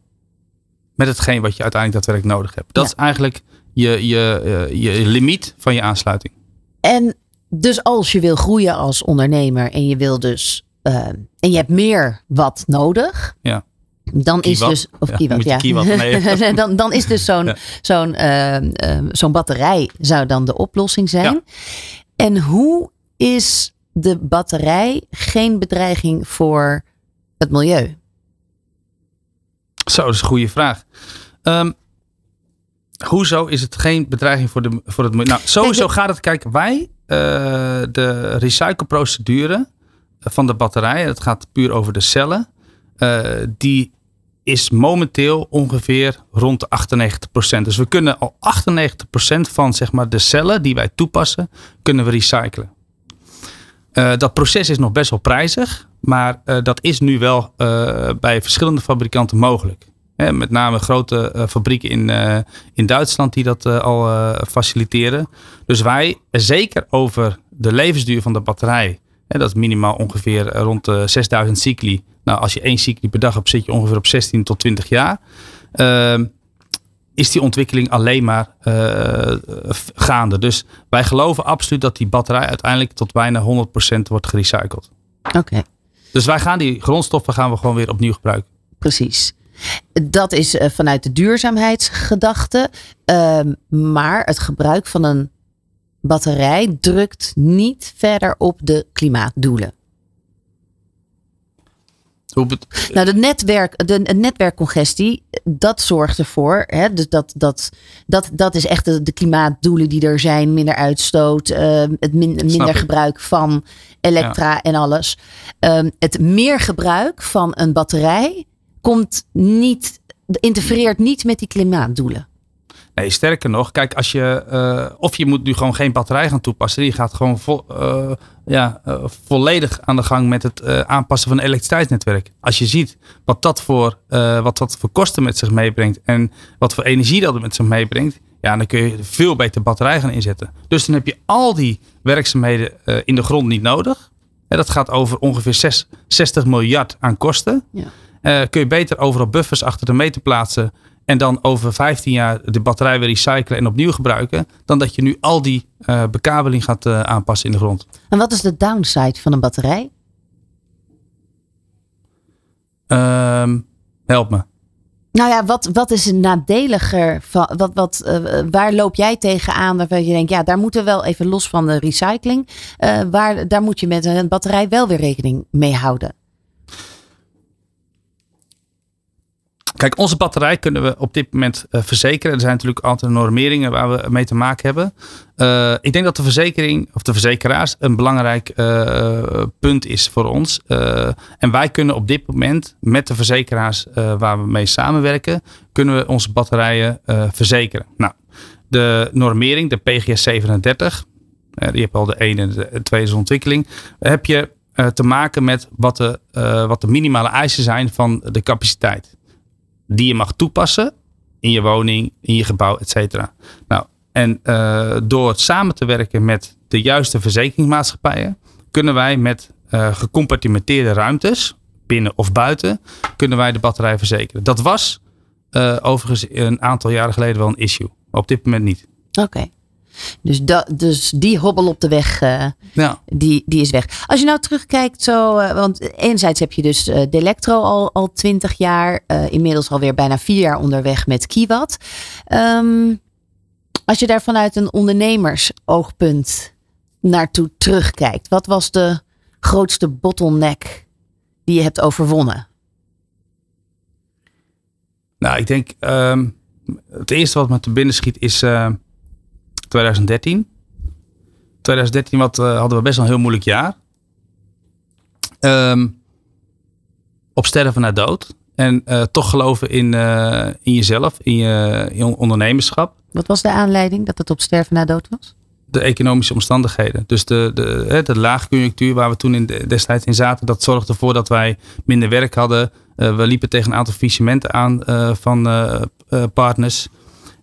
met hetgeen wat je uiteindelijk daadwerkelijk nodig hebt. Dat Ja. is eigenlijk je, je, eh, je limiet van je aansluiting. En dus als je wil groeien als ondernemer en je wil dus eh, en je hebt meer wat nodig. Ja. Dan is dus of Ja, ja. dan, dan is dus zo'n Ja. zo'n eh, eh, zo'n batterij zou dan de oplossing zijn. Ja. En hoe is de batterij geen bedreiging voor het milieu? Zo, dat is een goede vraag. Ehm, hoezo is het geen bedreiging voor, de, voor het milieu? Nou, sowieso Kijk, gaat het, kijk, wij, eh, de recycleprocedure van de batterij, het gaat puur over de cellen, eh, die is momenteel ongeveer rond de 98%. Dus we kunnen al 98% van zeg maar, de cellen die wij toepassen, kunnen we recyclen. Eh, dat proces is nog best wel prijzig, maar eh, dat is nu wel eh, bij verschillende fabrikanten mogelijk. Hè, met name grote fabrieken in, in Duitsland die dat al faciliteren. Dus wij, zeker over de levensduur van de batterij, hè, dat is minimaal ongeveer rond de 6000 cycli. Nou, als je één cycli per dag hebt, zit je ongeveer op 16 tot 20 jaar. Is die ontwikkeling alleen maar eh, gaande. Dus wij geloven absoluut dat die batterij uiteindelijk tot bijna 100% wordt gerecycled. Oké. Dus wij gaan die grondstoffen gaan we gewoon weer opnieuw gebruiken. Precies. Dat is eh, vanuit de duurzaamheidsgedachte. Ehm, maar het gebruik van een batterij drukt niet verder op de klimaatdoelen. Nou, de, netwerk, de, de netwerkcongestie, dat zorgt ervoor. Hè, dus dat, dat, dat, dat is echt de, de klimaatdoelen die er zijn. Minder uitstoot, ehm, het min- minder ik. gebruik van elektra en alles. Ehm, het meer gebruik van een batterij komt niet, interfereert niet met die klimaatdoelen. Nee, sterker nog, kijk, als je. eh, of je moet nu gewoon geen batterij gaan toepassen. Je gaat gewoon vo- eh, ja, eh, volledig aan de gang met het aanpassen van een elektriciteitsnetwerk. Als je ziet wat dat, voor, wat dat voor kosten met zich meebrengt. En wat voor energie dat met zich meebrengt. Ja, dan kun je veel beter batterij gaan inzetten. Dus dan heb je al die werkzaamheden in de grond niet nodig. En dat gaat over ongeveer zes- 60 miljard aan kosten. Ja. kun je beter overal buffers achter de meter plaatsen. En dan over 15 jaar de batterij weer recyclen en opnieuw gebruiken. Dan dat je nu al die uh, bekabeling gaat uh, aanpassen in de grond. En wat is de downside van een batterij? Um, help me. Nou ja, wat, wat is nadeliger? Van, wat, wat, uh, waar loop jij tegenaan waarvan je denkt, ja, daar moeten we wel even los van de recycling. Waar, daar moet je met een batterij wel weer rekening mee houden. Kijk, onze batterij kunnen we op dit moment uh, verzekeren. Er zijn natuurlijk altijd normeringen waar we mee te maken hebben. Uh, ik denk dat de verzekering of de verzekeraars een belangrijk uh, punt is voor ons. en wij kunnen op dit moment met de verzekeraars waar we mee samenwerken, kunnen we onze batterijen verzekeren. Nou, de normering, de PGS 37, die heb al de ene en de tweede ontwikkeling, heb je te maken met wat de, wat de minimale eisen zijn van de capaciteit die je mag toepassen in je woning, in je gebouw, et cetera. Nou, en uh, door samen te werken met de juiste verzekeringsmaatschappijen, kunnen wij met uh, gecompartimenteerde ruimtes, binnen of buiten, kunnen wij de batterij verzekeren. Dat was uh, overigens een aantal jaren geleden wel een issue, op dit moment niet. Oké. Dus, dat, dus die hobbel op de weg, uh, ja. die, die is weg. Als je nou terugkijkt, zo, uh, want enerzijds heb je dus uh, Delectro al, al 20 jaar, inmiddels alweer bijna vier jaar onderweg met Kiwat. Um, als je daar vanuit een ondernemersoogpunt naartoe terugkijkt, wat was de grootste bottleneck die je hebt overwonnen? Nou, ik denk um, het eerste wat me te binnen schiet is 2013. 2013 wat, uh, hadden we best wel een heel moeilijk jaar. Um, op sterven naar dood. En uh, toch geloven in, uh, in jezelf, in je, in ondernemerschap. Wat was de aanleiding dat het op sterven na dood was? De economische omstandigheden. Dus de, de, de laagconjunctuur waar we toen in de, destijds in zaten, dat zorgde ervoor dat wij minder werk hadden. Uh, we liepen tegen een aantal faillissementen aan van partners.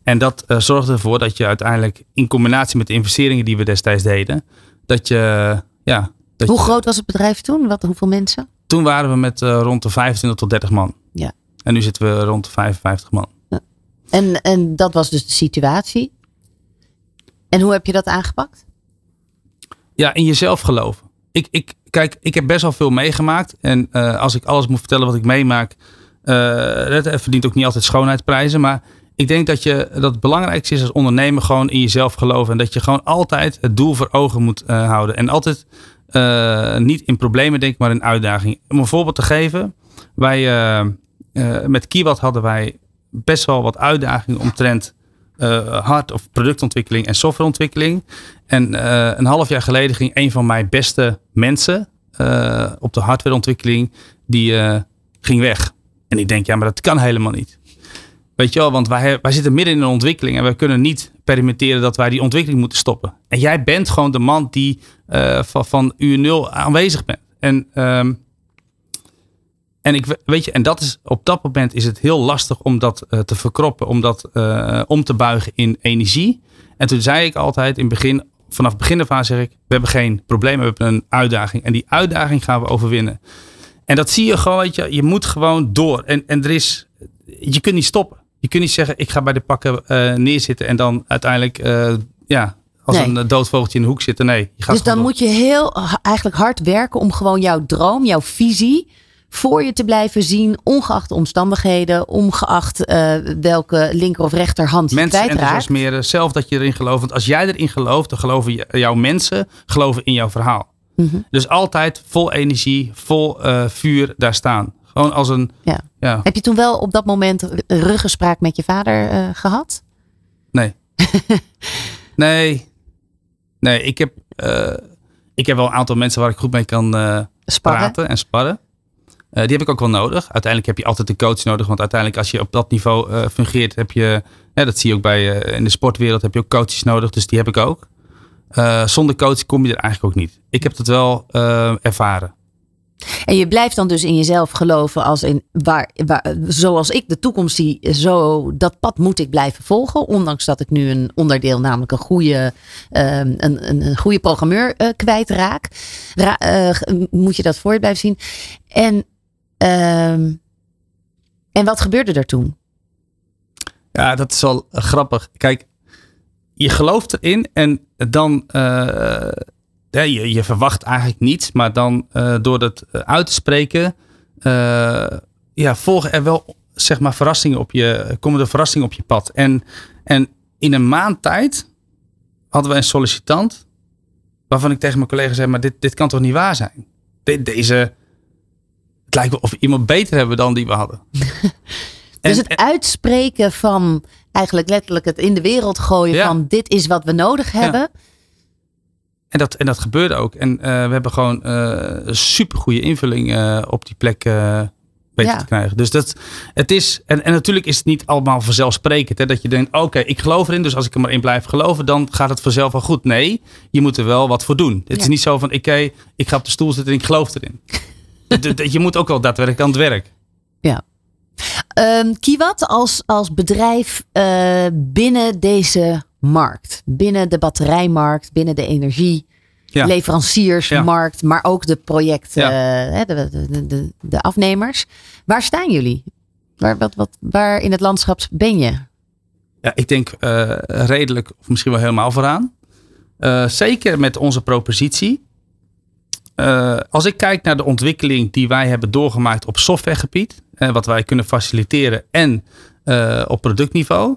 En dat uh, zorgde ervoor dat je uiteindelijk in combinatie met de investeringen die we destijds deden, dat je, ja. Dat Hoe je, groot was het bedrijf toen? Wat, hoeveel mensen? Toen waren we met uh, rond de 25 tot 30 man. Ja. En nu zitten we rond de 55 man. Ja. En, en dat was dus de situatie. En hoe heb je dat aangepakt? Ja, in jezelf geloven. Ik, ik, kijk, ik heb best wel veel meegemaakt. En uh, als ik alles moet vertellen wat ik meemaak, dat verdient ook niet altijd schoonheidsprijzen. Maar ik denk dat, je, dat het belangrijkste is als ondernemer gewoon in jezelf geloven. En dat je gewoon altijd het doel voor ogen moet uh, houden. En altijd uh, niet in problemen denken, maar in uitdagingen. Om een voorbeeld te geven. Wij, uh, met Kiewat hadden wij best wel wat uitdagingen omtrent hard- of productontwikkeling en softwareontwikkeling. En een half jaar geleden ging een van mijn beste mensen op de hardwareontwikkeling, die ging weg. En ik denk, ja, maar dat kan helemaal niet. Weet je wel, want wij, wij zitten midden in een ontwikkeling en we kunnen niet permitteren dat wij die ontwikkeling moeten stoppen. En jij bent gewoon de man die uh, van, van uur nul aanwezig bent. En, um, en, ik, weet je, en dat is, op dat moment is het heel lastig om dat uh, te verkroppen, om dat uh, om te buigen in energie. En toen zei ik altijd in begin, vanaf het begin af zeg ik, we hebben geen probleem, we hebben een uitdaging. En die uitdaging gaan we overwinnen. En dat zie je gewoon, weet je, je moet gewoon door. En, en er is, je kunt niet stoppen. Je kunt niet zeggen, ik ga bij de pakken uh, neerzitten en dan uiteindelijk uh, ja, als nee. een doodvogeltje in de hoek zitten. Nee, je gaat dus dan door. moet je heel eigenlijk hard werken om gewoon jouw droom, jouw visie voor je te blijven zien, ongeacht de omstandigheden, ongeacht uh, welke linker of rechterhand je mensen kwijtraakt. enthousiasmeren, zelf dat je erin gelooft. Want als jij erin gelooft, dan geloven jouw mensen geloven in jouw verhaal. Mm -hmm. Dus altijd vol energie, vol uh, vuur daar staan. Gewoon als een. Ja. ja. Heb je toen wel op dat moment ruggespraak met je vader uh, gehad? Nee. nee. Nee, ik heb, uh, ik heb wel een aantal mensen waar ik goed mee kan uh, praten en sparren. die heb ik ook wel nodig. Uiteindelijk heb je altijd een coach nodig. Want uiteindelijk als je op dat niveau fungeert, heb je. Ja, dat zie je ook bij in de sportwereld. Heb je ook coaches nodig. Dus die heb ik ook. zonder coach kom je er eigenlijk ook niet. Ik heb het wel ervaren. En je blijft dan dus in jezelf geloven als in waar, waar, zoals ik de toekomst zie, zo dat pad moet ik blijven volgen. Ondanks dat ik nu een onderdeel, namelijk een goede, uh, een, een, goede programmeur uh, kwijtraak. Ra uh, moet je dat voor je blijven zien. En En wat gebeurde er toen? Ja, dat is wel eh, grappig. Kijk, je gelooft erin en dan, eh, je, je verwacht eigenlijk niets, maar dan eh, door het eh, uit te spreken, eh, ja, volgen er wel, zeg maar, verrassingen op je, komen er verrassingen op je pad. En, en in een maand tijd hadden we een sollicitant, waarvan ik tegen mijn collega zei, maar dit, dit kan toch niet waar zijn? De- deze, het lijkt wel of we iemand beter hebben dan die we hadden. Dus En- het uitspreken van eigenlijk letterlijk het in de wereld gooien Ja. van dit is wat we nodig hebben. En dat, en dat gebeurde ook. En eh, we hebben gewoon eh, een supergoeie invulling eh, op die plek weten Ja. te krijgen. Dus dat, het is, en, en natuurlijk is het niet allemaal vanzelfsprekend. Hè, dat je denkt, oké, ik geloof erin. Dus als ik er maar in blijf geloven, dan gaat het vanzelf wel goed. Nee, je moet er wel wat voor doen. Het Ja. is niet zo van, oké, ik ga op de stoel zitten en ik geloof erin. Je moet ook wel daadwerkelijk aan het werk. Ehm Kiwat als, als bedrijf binnen deze markt, binnen de batterijmarkt, binnen de energie. Ja. Leveranciersmarkt, maar ook de projecten, Ja. de, de, de, de afnemers. Waar staan jullie? Waar, wat, wat, waar in het landschap ben je? Ja, ik denk eh, redelijk, of misschien wel helemaal vooraan. Eh, zeker met onze propositie. Eh, als ik kijk naar de ontwikkeling die wij hebben doorgemaakt op softwaregebied, eh, wat wij kunnen faciliteren en op productniveau,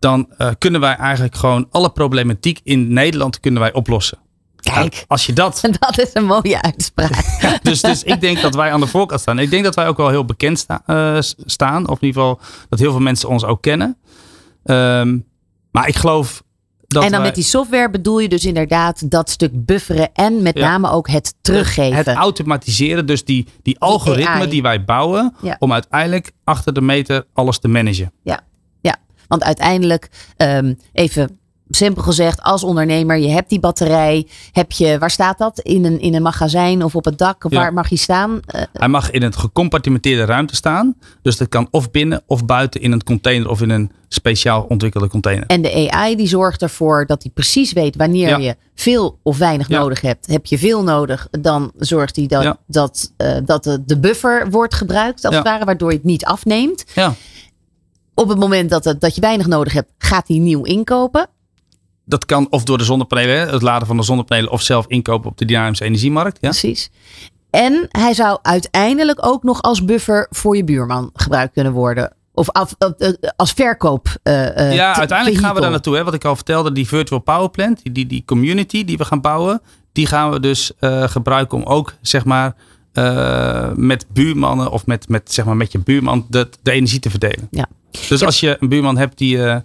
dan eh, kunnen wij eigenlijk gewoon alle problematiek in Nederland kunnen wij oplossen. Kijk, Als je dat dat is een mooie uitspraak. dus, dus ik denk dat wij aan de voorkant staan. Ik denk dat wij ook wel heel bekend sta- eh, staan. Of in ieder geval dat heel veel mensen ons ook kennen. Ehm, maar ik geloof dat en dan wij- met die software bedoel je dus inderdaad dat stuk bufferen en met Ja. name ook het teruggeven. het automatiseren, dus die, die algoritme AI. die wij bouwen, Ja. om uiteindelijk achter de meter alles te managen. Ja. Want uiteindelijk, ehm, even simpel gezegd, als ondernemer, je hebt die batterij. Heb je, waar staat dat? In een, in een magazijn of op het dak? Ja. waar mag je staan? Eh, Hij mag in een gecompartimenteerde ruimte staan. Dus dat kan of binnen of buiten in een container of in een speciaal ontwikkelde container. en de AI die zorgt ervoor dat hij precies weet wanneer Ja. je veel of weinig Ja. nodig hebt. Heb je veel nodig, dan zorgt hij dat, dat, eh, dat de, de buffer wordt gebruikt, als het ware, waardoor je het niet afneemt. Ja, Op het moment dat, het, dat je weinig nodig hebt, gaat hij nieuw inkopen. dat kan of door de zonnepanelen, het laden van de zonnepanelen, of zelf inkopen op de dynamische energiemarkt. Ja? Precies. En hij zou uiteindelijk ook nog als buffer voor je buurman gebruikt kunnen worden. Of af, eh, eh, als verkoop. eh, Ja, te- uiteindelijk gaan we daar naartoe. Hè? Wat ik al vertelde, die virtual power plant, die, die, die community die we gaan bouwen, die gaan we dus gebruiken om ook, zeg maar, eh, met buurmannen of met, met, zeg maar, met je buurman de, de energie te verdelen. Ja. Dus Ja. als je een buurman hebt die eh,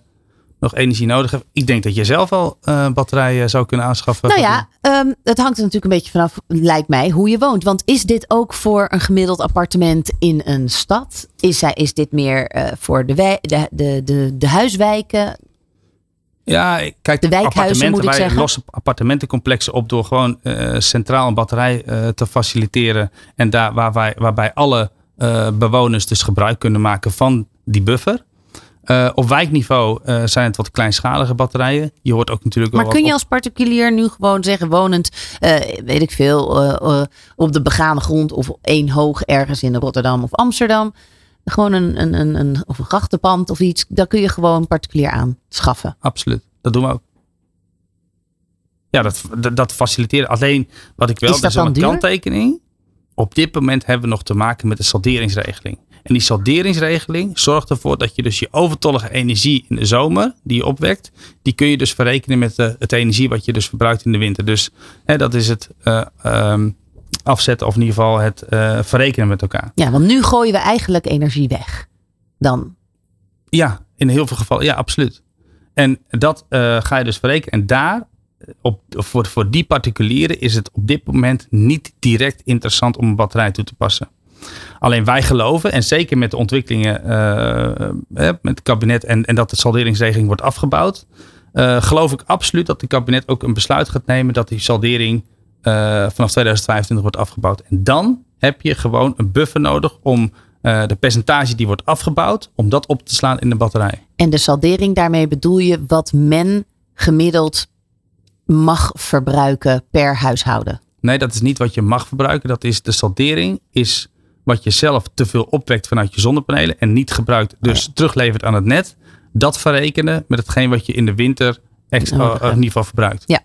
nog energie nodig heeft, ik denk dat je zelf al eh batterijen zou kunnen aanschaffen. Nou ja, ehm, het hangt er natuurlijk een beetje vanaf, lijkt mij, hoe je woont. Want is dit ook voor een gemiddeld appartement in een stad? Is, is dit meer voor de, wij- de, de, de, de huiswijken? Ja, kijk, De wijkhuizen, moet ik zeggen. lossen appartementencomplexen op door gewoon eh, centraal een batterij eh, te faciliteren. En daar waar wij, waarbij alle eh, bewoners dus gebruik kunnen maken van die buffer. Op wijkniveau zijn het wat kleinschalige batterijen. Je hoort ook natuurlijk Maar kun je als particulier nu gewoon zeggen, wonend, weet ik veel, op de begane grond of één hoog ergens in Rotterdam of Amsterdam, gewoon een, een, een, een, of een grachtenpand of iets, daar kun je gewoon particulier aanschaffen. Absoluut, dat doen we ook. Ja, dat, dat, dat faciliteren. Alleen wat ik wel, Is dat dat is een kanttekening. Op dit moment hebben we nog te maken met de salderingsregeling. En die salderingsregeling zorgt ervoor dat je dus je overtollige energie in de zomer, die je opwekt, die kun je dus verrekenen met de, het energie wat je dus verbruikt in de winter. Dus hè, dat is het eh, ehm, afzetten of in ieder geval het eh, verrekenen met elkaar. Ja, want nu gooien we eigenlijk energie weg. Dan. Ja, in heel veel gevallen. Ja, absoluut. En dat eh, ga je dus verrekenen. En daar, eh, op, voor, voor die particulieren, is het op dit moment niet direct interessant om een batterij toe te passen. Alleen wij geloven, en zeker met de ontwikkelingen met het kabinet en, en dat de salderingsregeling wordt afgebouwd, geloof ik absoluut dat het kabinet ook een besluit gaat nemen dat die saldering vanaf 2025 wordt afgebouwd. En dan heb je gewoon een buffer nodig om eh, de percentage die wordt afgebouwd, om dat op te slaan in de batterij. En de saldering, daarmee bedoel je wat men gemiddeld mag verbruiken per huishouden. Nee, dat is niet wat je mag verbruiken. Dat is de saldering is wat je zelf te veel opwekt vanuit je zonnepanelen en niet gebruikt, dus teruglevert aan het net, dat verrekenen met hetgeen wat je in de winter extra, Nodig in hebt. ieder geval verbruikt. Ja.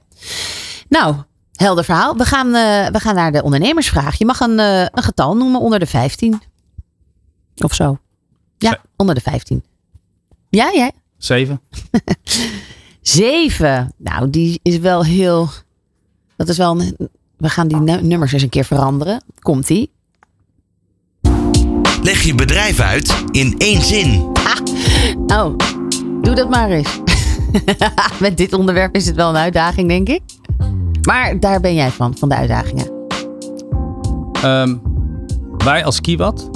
Nou, helder verhaal. We gaan, eh, we gaan naar de ondernemersvraag. Je mag een, eh, een getal noemen onder de 15. Of zo. Ja, Ze- onder de 15. Ja, jij? Zeven. 7. Nou, die is wel heel. Dat is wel een. We gaan die nu- nummers eens een keer veranderen. Komt die? Leg je bedrijf uit in één zin. Oh, doe dat maar eens. Met dit onderwerp is het wel een uitdaging, denk ik. Maar daar ben jij van, van de uitdagingen. Ehm, wij als Kiwat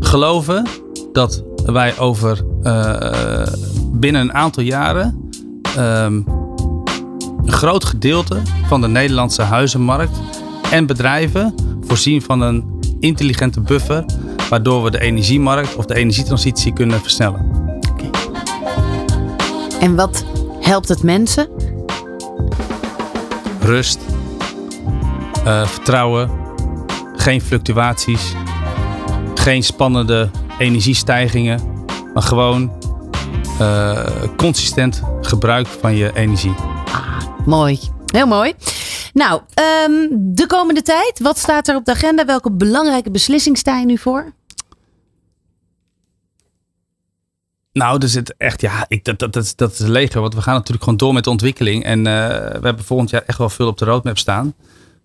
geloven dat wij over eh, binnen een aantal jaren ehm, een groot gedeelte van de Nederlandse huizenmarkt en bedrijven voorzien van een intelligente buffer, waardoor we de energiemarkt of de energietransitie kunnen versnellen. En wat helpt het mensen? Rust, eh, vertrouwen, geen fluctuaties, geen spannende energiestijgingen, maar gewoon eh, consistent gebruik van je energie. Mooi. Heel mooi. Nou, ehm, de komende tijd. Wat staat er op de agenda? Welke belangrijke beslissing sta je nu voor? Nou, er zit echt, ja, ik, dat, dat, dat, is- leger. Want we gaan natuurlijk gewoon door met de ontwikkeling. En eh, we hebben volgend jaar echt wel veel op de roadmap staan.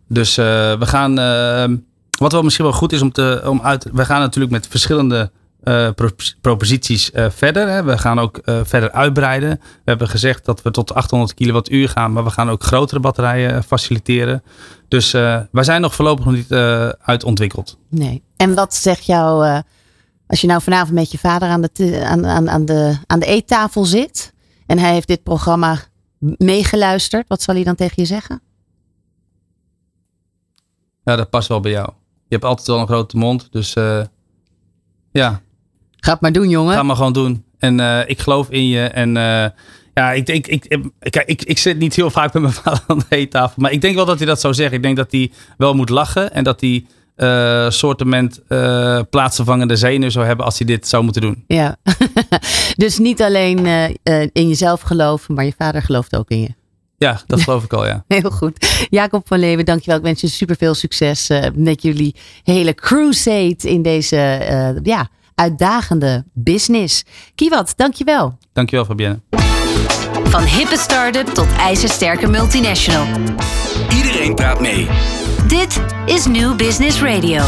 Dus eh, we gaan, eh, wat wel misschien wel goed is om te, om uit, we gaan natuurlijk met verschillende pro- proposities verder. Hè. We gaan ook verder uitbreiden. We hebben gezegd dat we tot 800 kilowattuur gaan, maar we gaan ook grotere batterijen faciliteren. Dus wij zijn nog voorlopig nog niet uitontwikkeld. Nee. En wat zegt jou, eh, als je nou vanavond met je vader aan de, aan, aan, aan de, aan de eettafel zit en hij heeft dit programma meegeluisterd, wat zal hij dan tegen je zeggen? Ja, dat past wel bij jou. Je hebt altijd wel een grote mond, dus eh, ja, Ga het maar doen, jongen. Ga maar gewoon doen. En eh, ik geloof in je. En eh, ja, ik, ik, ik, ik, ik, ik, ik zit niet heel vaak met mijn vader aan de eettafel. Maar ik denk wel dat hij dat zou zeggen. Ik denk dat hij wel moet lachen. En dat hij eh soortement eh plaatsvervangende zenuwen zou hebben als hij dit zou moeten doen. Ja. dus niet alleen eh, eh, in jezelf geloven, maar je vader gelooft ook in je. Ja, dat geloof ik al, ja. Heel goed. Jacob van Leeuwen, dankjewel. Ik wens je super veel succes eh, met jullie hele crusade in deze eh, ja, uitdagende business. Kiewat, dankjewel. Dankjewel, Fabienne. Van hippe start-up tot ijzersterke multinational. Iedereen praat mee. Dit is New Business Radio.